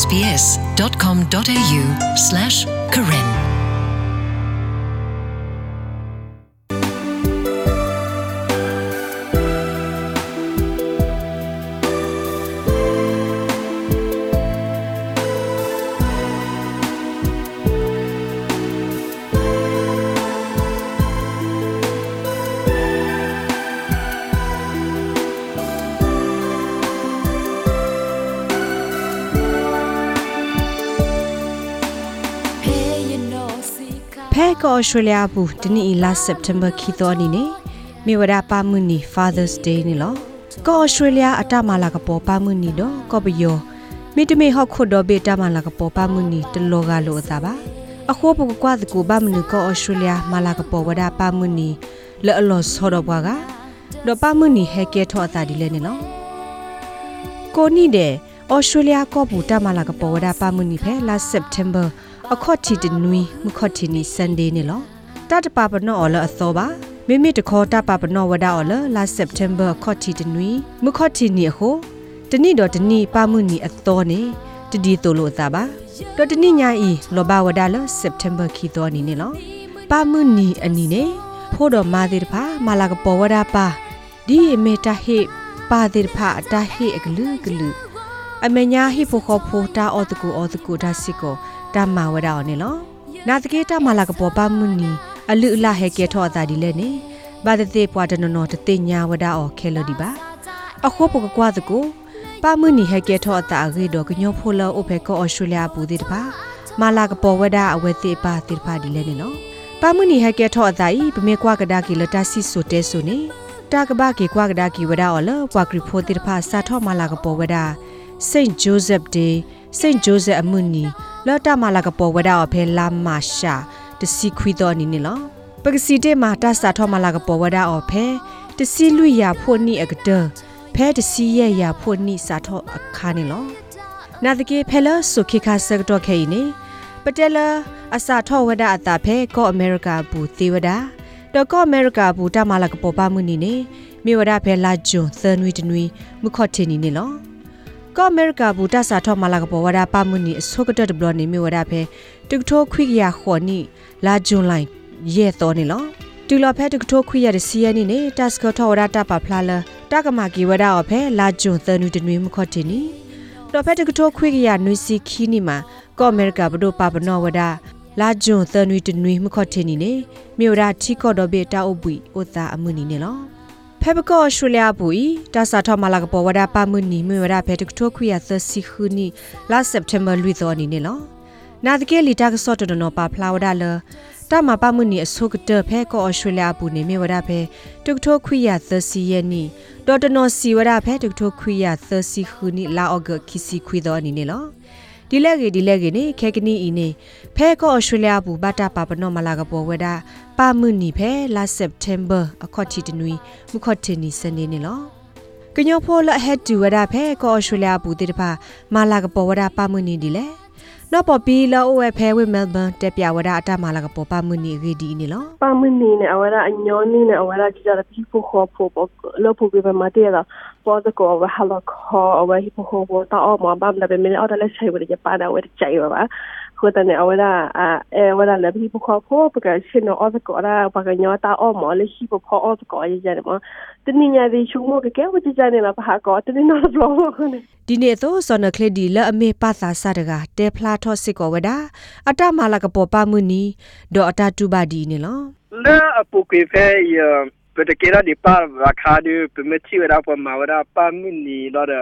sbs.com.au/karen ဖဲ ကောဩစတြေးလျဘူးဒီနေ့လာစက်တမ်ဘာခီတော်နီနေမြေဝဒပါမှုနီ Father's Day နီလောကောဩစတြေးလျအတမလာကပေါ်ပါမှုနီတော့ကောပယောမိတမေဟောက်ခုတော့ဘေတမလာကပေါ်ပါမှုနီတလောကလို့အသာပါအခိုးပကကွာတကူဘာမနုကောဩစတြေးလျမလာကပေါ်ဝဒပါမှုနီလော်လော်ဆောတော့ဘွားကတော့ပါမှုနီဟဲကဲထောအသာဒီလဲနေနော်ကိုနီတဲ့ဩစတြေးလျကောပူတမလာကပေါ်ဝဒပါမှုနီဖဲလာစက်တမ်ဘာ အခေါတ်တီတနွီမခေါတ်တီနီဆန်ဒေးနေလောတတပပနောအလအသောပါမိမိတခေါ်တပပနောဝဒအလလာစက်တမ်ဘာခေါတ်တီတနွီမခေါတ်တီနီဟိုတနိတော့တနိပမှုနီအသောနေတဒီတိုလို့သာပါတော့တနိညာဤလောဘဝဒလစက်တမ်ဘာခီတော်နီနေလောပမှုနီအနီနေဖို့တော့မာသေးတဖာမာလာကပေါ်ဝဒပါဒီမေတာဟေပါသေးတဖာအတဟေအကလူကလူအမညာဟိဖို့ခေါ်ဖို့တာအော်တကူအော်တကူဒါစစ်ကို တမဝရအောင်နေလောနာတကေတမလာကပေါ်ပါမှုနီအလူအလဟဲကဲထောအတာဒီလဲနေဘာတသေးပွားတနနောတသိညာဝဒအော်ခဲလို့ဒီပါအခုပကကွာတကူပါမှုနီဟဲကဲထောအတာအဂေတော့ကညောဖိုလောအိုဖေကောအော်စတြေးလျပူဒီတပါမာလာကပေါ်ဝဒအဝဲတိပါတိပါဒီလဲနေနော်ပါမှုနီဟဲကဲထောအတာဤပမေကွာကဒါကီလတာစီဆိုတဲဆိုနေတာကဘာကေကွာကဒါကီဝဒအော်လပွားကရီဖိုတိတပါစာထောမာလာကပေါ်ဝဒ Saint Joseph Day Saint Joseph အမှုနီလော်တာမာလာကပေါ်ဝဒါအဖဲလာမာရှာတစီခွီတော်နီနီလောပကစီတေမာတဆာထောမာလာကပေါ်ဝဒါအဖဲတစီလူရဖို့နီအကဒဖဲတစီရရဖို့နီစာထောအခါနီလောနာတကေဖဲလဆုခိခါစကတော့ခဲနေပတဲလာအစာထောဝဒအတာဖဲကောအမေရိကဘူသေးဝဒါတော့ကောအမေရိကဘူတမလာကပေါ်ပါမှုနီနေမြေဝဒဖဲလာဂျွန်သန်ဝီတနွီမခော့တင်နီနေလော ကောအမေရိကဘူတဆာထောမလာကပေါ်ဝဒပါမှုနီအစောကတတဘလနေမြဝဒဖဲတုကထိုခွိရခေါ်နီလာဂျွန်လိုင်းရဲတော်နေလောတူလဖဲတုကထိုခွိရတဲ့စီယနီနေတက်စကထောဝဒတာပါဖလာလတကမာကီဝဒအဖဲလာဂျွန်သနူတနွေမခော့တင်နီတော့ဖဲတုကထိုခွိရနွေစီခီနီမှာကောအမေရိကဘဒိုပါပနောဝဒလာဂျွန်သနွေတနွေမခော့တင်နီနေမြို့ရထီကော့တော့ဘေတာအုပ်ပွီဥသာအမှုနီနေလော ဖဲဘကောရှူလျာပူဤတာစာထမလာကပေါ်ဝဒပါမှုနီမွေဝဒဖဲတကထိုခွေရသစီခူနီလာစက်တမ်ဘာလူသောနီနေလောနာတကယ်လီတာကစော့တနော်ပါဖလာဝဒလတာမပါမှုနီအဆုကတဖဲကောရှူလျာပူနေမွေဝဒဖဲတကထိုခွေရသစီယနီဒေါ်တနော်စီဝဒဖဲတကထိုခွေရသစီခူနီလာအော့ဂခီစီခွေသောနီနေလော ဒီလက်ကြီးဒီလက်ကြီးနေခဲကနီအီနေဖဲကောဩစတြေးလျဘူဘတာပါပနောမလာကပေါ်ဝဒါပါမှုနီဖဲလာစက်တမ်ဘာအခေါတီတနွီမခေါတီနီစနေနေလောကညောဖိုလဟက်တူဝဒါဖဲကောဩစတြေးလျဘူတိတပါမလာကပေါ်ဝဒါပါမှုနီဒီလေ နော်ပေါ်ပီလောဝဲဖဲဝဲမဲလ်ဘန်တက်ပြဝဒါအတမလာကပေါ်ပါမှုနီရီဒီနေလော pa mini ne awara anyoni ne awara jara pipo kho pho po lo pho be ma te da po da ko wa hala kho awa hi pho ho ta o ma bam la be me o da le chai wa de pa da wa de chai wa ba ko ta ne awara a e wala le pipo kho pho pa ka shin no o da ko da pa ka nyo ta o mo le hi pho pho o da ko ye ja ne mo tin ni nya di chu mo ke ke wa ji ja ne la pa ha ko tin ni no lo ko ne ဒီနေ့သောစောနကလေဒီလအမေပါသာစတကတဲဖလာထော့စစ်ကောဝဒါအတမလာကပေါ်ပါမှုနီဒေါ်အတတူပါဒီနေလော Le apu que fe ya pero que era de par va ca de permitir era por ma era pa mini lo de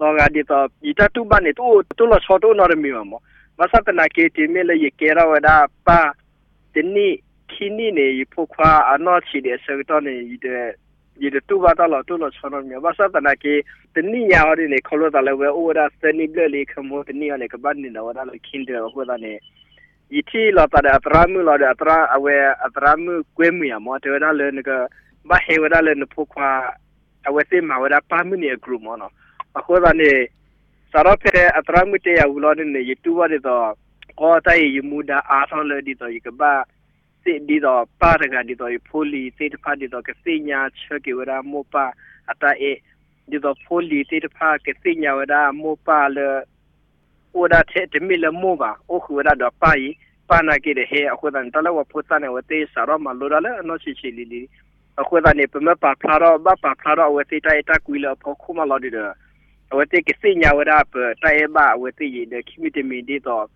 lo ga de to y ta tu ba ne tu tu lo so tu no de mi mo ma sa ta masatana ke ti me le ye kera wa da pa tini kini ne yi po kwa ano chi de se to ne yi de yi de tu ba ta lo tu lo chono mi masatana ke tini ya ri ne kholo ta le we o da se ni ble le khamo tini ya ne ka ban ni na wa da lo kin de ho da ne yi ti lo ta da tra mu lo da tra a we a tra mu kwe mu ya mo te da le ne ka ba he wa da le ne po kwa a we te ma wa da pa mu ne group mo no a ko da ne စရဖဲအတရာမတေယဝလောနနေယတူဝရတော့ကောတိုင်ယမူဒာအာဆောင်လဒီတော့ယကဘာစေဒီတော့ပါရကဒီတော့ဖိုလီစေတဖာဒီတော့ကစေညာချေကေဝရာမောပါအတအေဒီတော့ဖိုလီစေတဖာကစေညာဝရာမောပါလေဩဒါချက်တမီလမောပါအခုဝရာတော့ပါယီပါနာကေတဲ့ဟဲအခုတန်တလဝဖုတ်တန်ဝတေစရမလိုရလဲအနောရှိရှိလီလီအခုတန်နေပမပါဖလာတော့ဘပါဖလာတော့ဝတေတိုင်တကွီလဖို့ခုမလာဒီတော့ awate ke se nya wara pa ta e ba awate ye de kimi de mi de to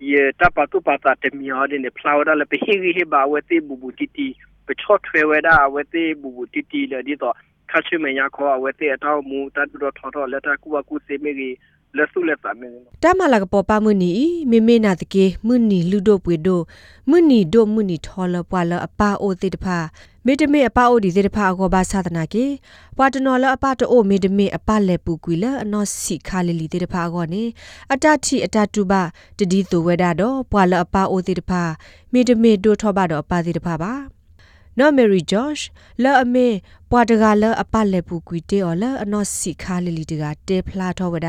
ye ta pa tu pa ta te mi ha de ne flower la pe he he ba awate bu bu ti ti pe chot fe wara awate bu bu ti ti la de to ခါချမညာခေါ်ဝဲတဲ့အတောမူတတ်တော့ထော်တော့လက်တာကူကူစေမေကြီးလက်စုလက်သမင်းတမလာကပေါ်ပါမွနီမေမေနာတကေမွနီလူဒိုပွေဒိုမွနီဒိုမွနီထော်လပွာလအပါအိုတိတဖာမေတမေအပါအိုဒီတိတဖာအကောဘာသာသနာကေပွာတနော်လအပါတိုမေတမေအပလက်ပူကွီလအနော်စီခါလီလီတိတဖာအကောနေအတတိအတတူပါတဒီသူဝဲတာတော့ပွာလအပါအိုတိတဖာမေတမေဒိုထောပါတော့အပါတိတဖာပါ နော်မေရီဂျော့ရှ်လာအမေပွာတကလာအပလက်ပူကွီတေော်လာအနော်စီခါလီလီတကတေဖလာထောဝဒ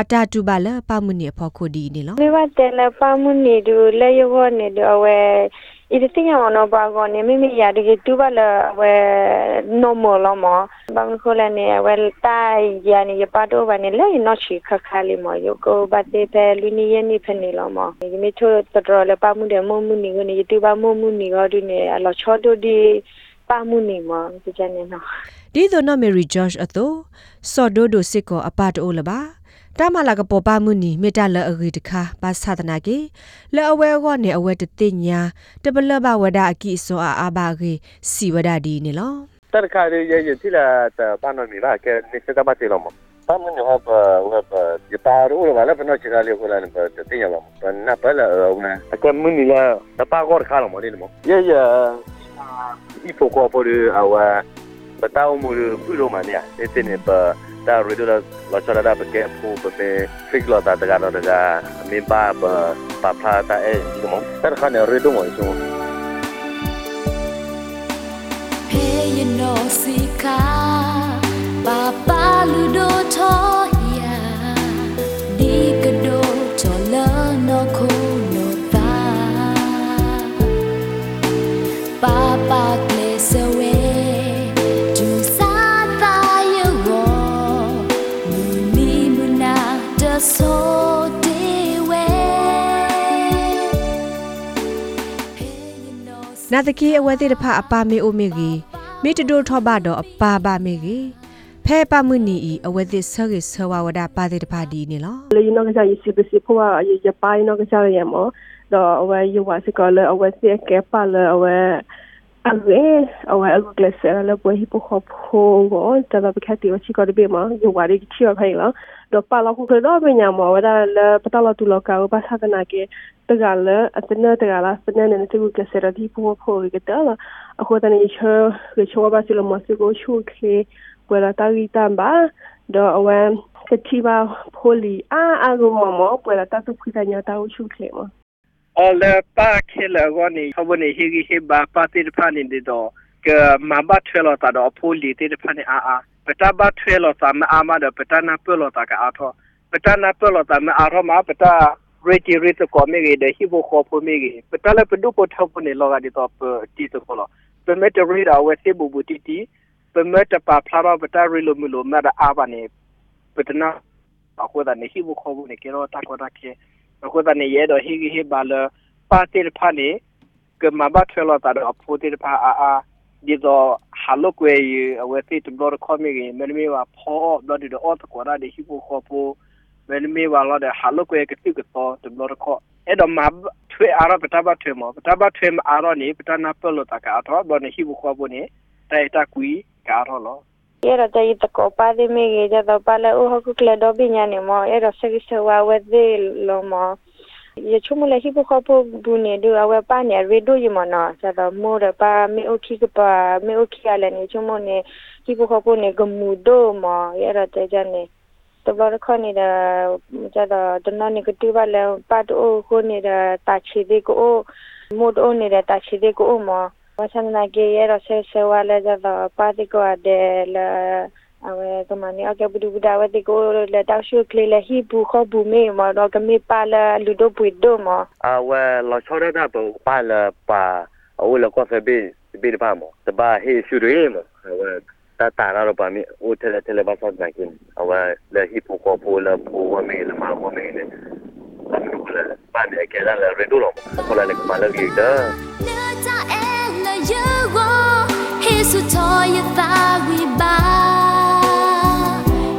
အတတူပါလပမှုနေဖို့ခိုဒီနေလောမေဝတဲလပမှုနေတူလေယောနေတူအဝဲ ဤတိညာမနောပါကောနေမိမိရတကတူပါလအဝဲ normal လောမဘာမခိုလနေအဝဲတိုင်ရနေရပါတော့ဗနေလေနော်ချီခခလေးမယောကိုဘတ်တေပဲလူနီယနေဖနေလောမဒီမိချိုတော်လပမှုတဲ့မမှုနေကနေတူပါမမှုနေကောဒီနေအလောချောတူဒီပမှုနေမဒီချနေနော်ဒီသောနမေရီဂျော့ရှ်အသောစော်ဒိုဒိုစစ်ကောအပတ်တိုးလပါ တမလာကပေါ်ပါမှုနီမေတ္တလအဂီတခါပါသဒနာကေလဲအဝဲကောနေအဝဲတတိညာတပလဘဝဒအကိစောအာအာဘာကေစီဝဒဒီနေလော Terkait ya ya sila ta pano ni lah ke ni kita baca lah mo. Pamu ni hop hop ya paru lah wala pano cakap dia kula ni ber tinya lah mo. Pana pala una. Akan mun ni lah ta pa gor khala mo ni mo. Ya ya ipo ko po de awa batao mo pu ro ma ni ya. Ese ni ba ta redo la la chara da ke pu pe pe fix la ta ta ga da mi ba ba pa pha ta e ni mo. Terkait ni redo mo so. Hey, you know, Sika, Papa Ludo Toya, Digado, နာတကေအဝဲတိတဖအပါမေအိုမေကြီးမေတဒိုထောပါတော့အပါပါမေကြီးဖဲပမှုနီဤအဝဲတိဆရေဆဝဝဒပါတိတဖဒီနေလော le you know ka ya si si po wa ya pa you know ka ya ya mo do awa you wa se ko le awa se ke pa le awa awe awa alu glese le bo hi po khop ho go ta ba ka ti wa chi ko de be mo you wa ri chi wa phai lo do pa lo ku ke do be nya mo wa da le pa ta lo tu lo ka ba sa na ke ta ga le a te ne ta ga la pa ne ne te ku glese ra di po po ke ta la a ko ta ne che ke cho ba si lo mo se go chu ke ကွယ်လာတာဂီတန်ပါတော့ အဝမ်ကတိပါဖိုလီအာအာဂမမကွယ်လာတာသူခိတညာတာဟုရှုခေမ all the park hele goni hobone higi heba pati de pani de do ke maba thelo ta do poli te de pani a a peta ba thelo ta ma ama de peta na pelo ta ka a tho peta na pelo ta ma a tho ma peta reti reti ko me ge de hibo ko po me ge peta le pedu ko tho po ne lo ga di to ti to ko lo pe me te rida we se bu bu ti ti pe me te pa phla ba peta ri lo mi lo ma da a ba ne peta na a ko da ne hibo ko bu ne ke ro ta ko da ke အခုတည်းရဲ့တော့ဟိဟိဘာလပါတိဖာနေကမဘတ်ဖလောတာတော့ဖိုတိဖာအာအာဒီတော့ဟာလုကွေအဝဲတိတဘလခေါမီမနမီဝါဖောတော့ဒီတော့အော်တကောရာဒီဟိပိုခေါပိုမနမီဝါလာတဲ့ဟာလုကွေကတိကတော့တဘလခေါအဲ့တော့မထွေအာရပတဘထွေမပတဘထွေမအာရနေပတနာပလောတာကတော့ဘာနေဟိပိုခေါပိုနေတိုက်တာကွီကာရောလော era te i te copa de me ge ya da pala u haku kle do binya ni mo era se se wa we de lo mo ye chumu le hi bu kho bu bu ne du a we pa ne re do yi mo no sa da mo de pa me o ki ka pa me o ki ala ni chumu ne hi bu kho bu ne ga mu do mo era te ja ne to ba kho ni da ja da da na ni ka tu ba le pa do ko ni da ta chi de ko mo do ni da ta chi de ko mo ဝဆန္ဒနာကေရတော့ဆဲဆဲဝါလဲကြတော့ပါတိကောတဲ့လာအဝဲကမနီအကဘူဒူဒါဝတိကိုလက်တောက်ရှုကလေးလက်ဟိဘူးခဘူမေမတော့ကမေပါလာလူဒိုပွေဒိုမ awa la chora da bo pa la pa o la ko fe be be de pa mo de ba he shu de mo awa ta ta ra pa mi o tele tele ba sa na kin awa le hi po ko po la po wa me la ma wa me le நல்ல பாண்டிய கேதான் ரெண்டும் போல எனக்கு மலர்கிட்ட Hãy subscribe cho kênh Ghiền Mì Gõ Để không bỏ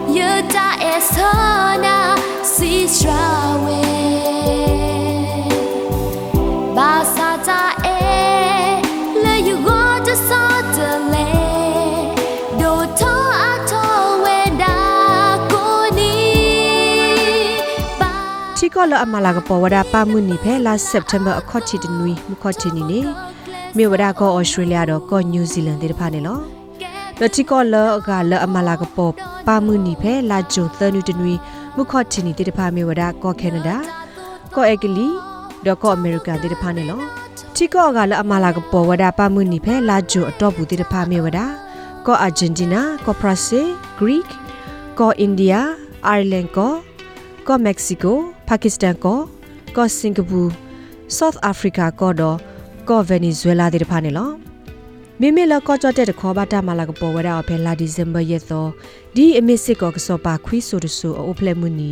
lỡ những video hấp dẫn ကောလအမလာကပေါ်ဝဒပါမှုနိဖဲလာစက်တမ်ဘာအခေါချီတနွီမခေါချီနီနေမြေဝဒကောဩစတြေးလျတော့ကောနယူးဇီလန်တေတဖာနေလောလချီကောလကလအမလာကပေါ်ပါမှုနိဖဲလာဂျိုသနူတနွီမခေါချီနီတေတဖာမြေဝဒကောကနေဒါကောအက်ကလီဒေါ်ကောအမေရိကန်တေတဖာနေလောချီကောကလအမလာကပေါ်ဝဒပါမှုနိဖဲလာဂျိုအတော့ဘူးတေတဖာမြေဝဒကောအာဂျင်တီနာကောဘရာဇီးဂရိကောအိန္ဒိယအိုင်လန်ကော ကောမက္ကဆီကိုပါကစ္စတန်ကောကောစင်ကာပူ South Africa ကောတော့ကောဗင်နီဇွဲလားတဲ့တဖာနေလောမိမိလကောကြတဲ့တခေါ်ပါတာမလာကပေါ်ဝရအဖဲလာဒီဇင်ဘာရက်တော့ဒီအမစ်စစ်ကောကစောပါခွီဆိုတဆူအိုဖလက်မူနီ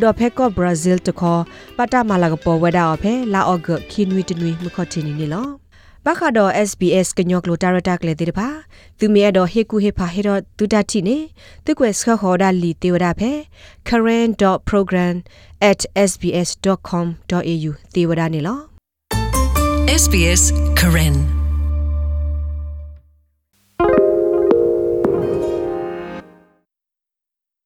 ဒေါ်ဖဲကောဘရာဇီးတခေါ်ပါတာမလာကပေါ်ဝရအဖဲလာအော့ဂခီနွီတနွီမခေါ်တင်နေလော ဘခါတော့ SBS ကညောကလိုတာရတာကလေးတဲ့ပါသူမြေတော့ဟေကူဟေဖာဟေတော့ဒူဒတီနေသူကွယ်စခခေါ်ဒါလီတေဝဒါဖဲ current.program@sbs.com.au တေဝဒါနေလော SBS Karen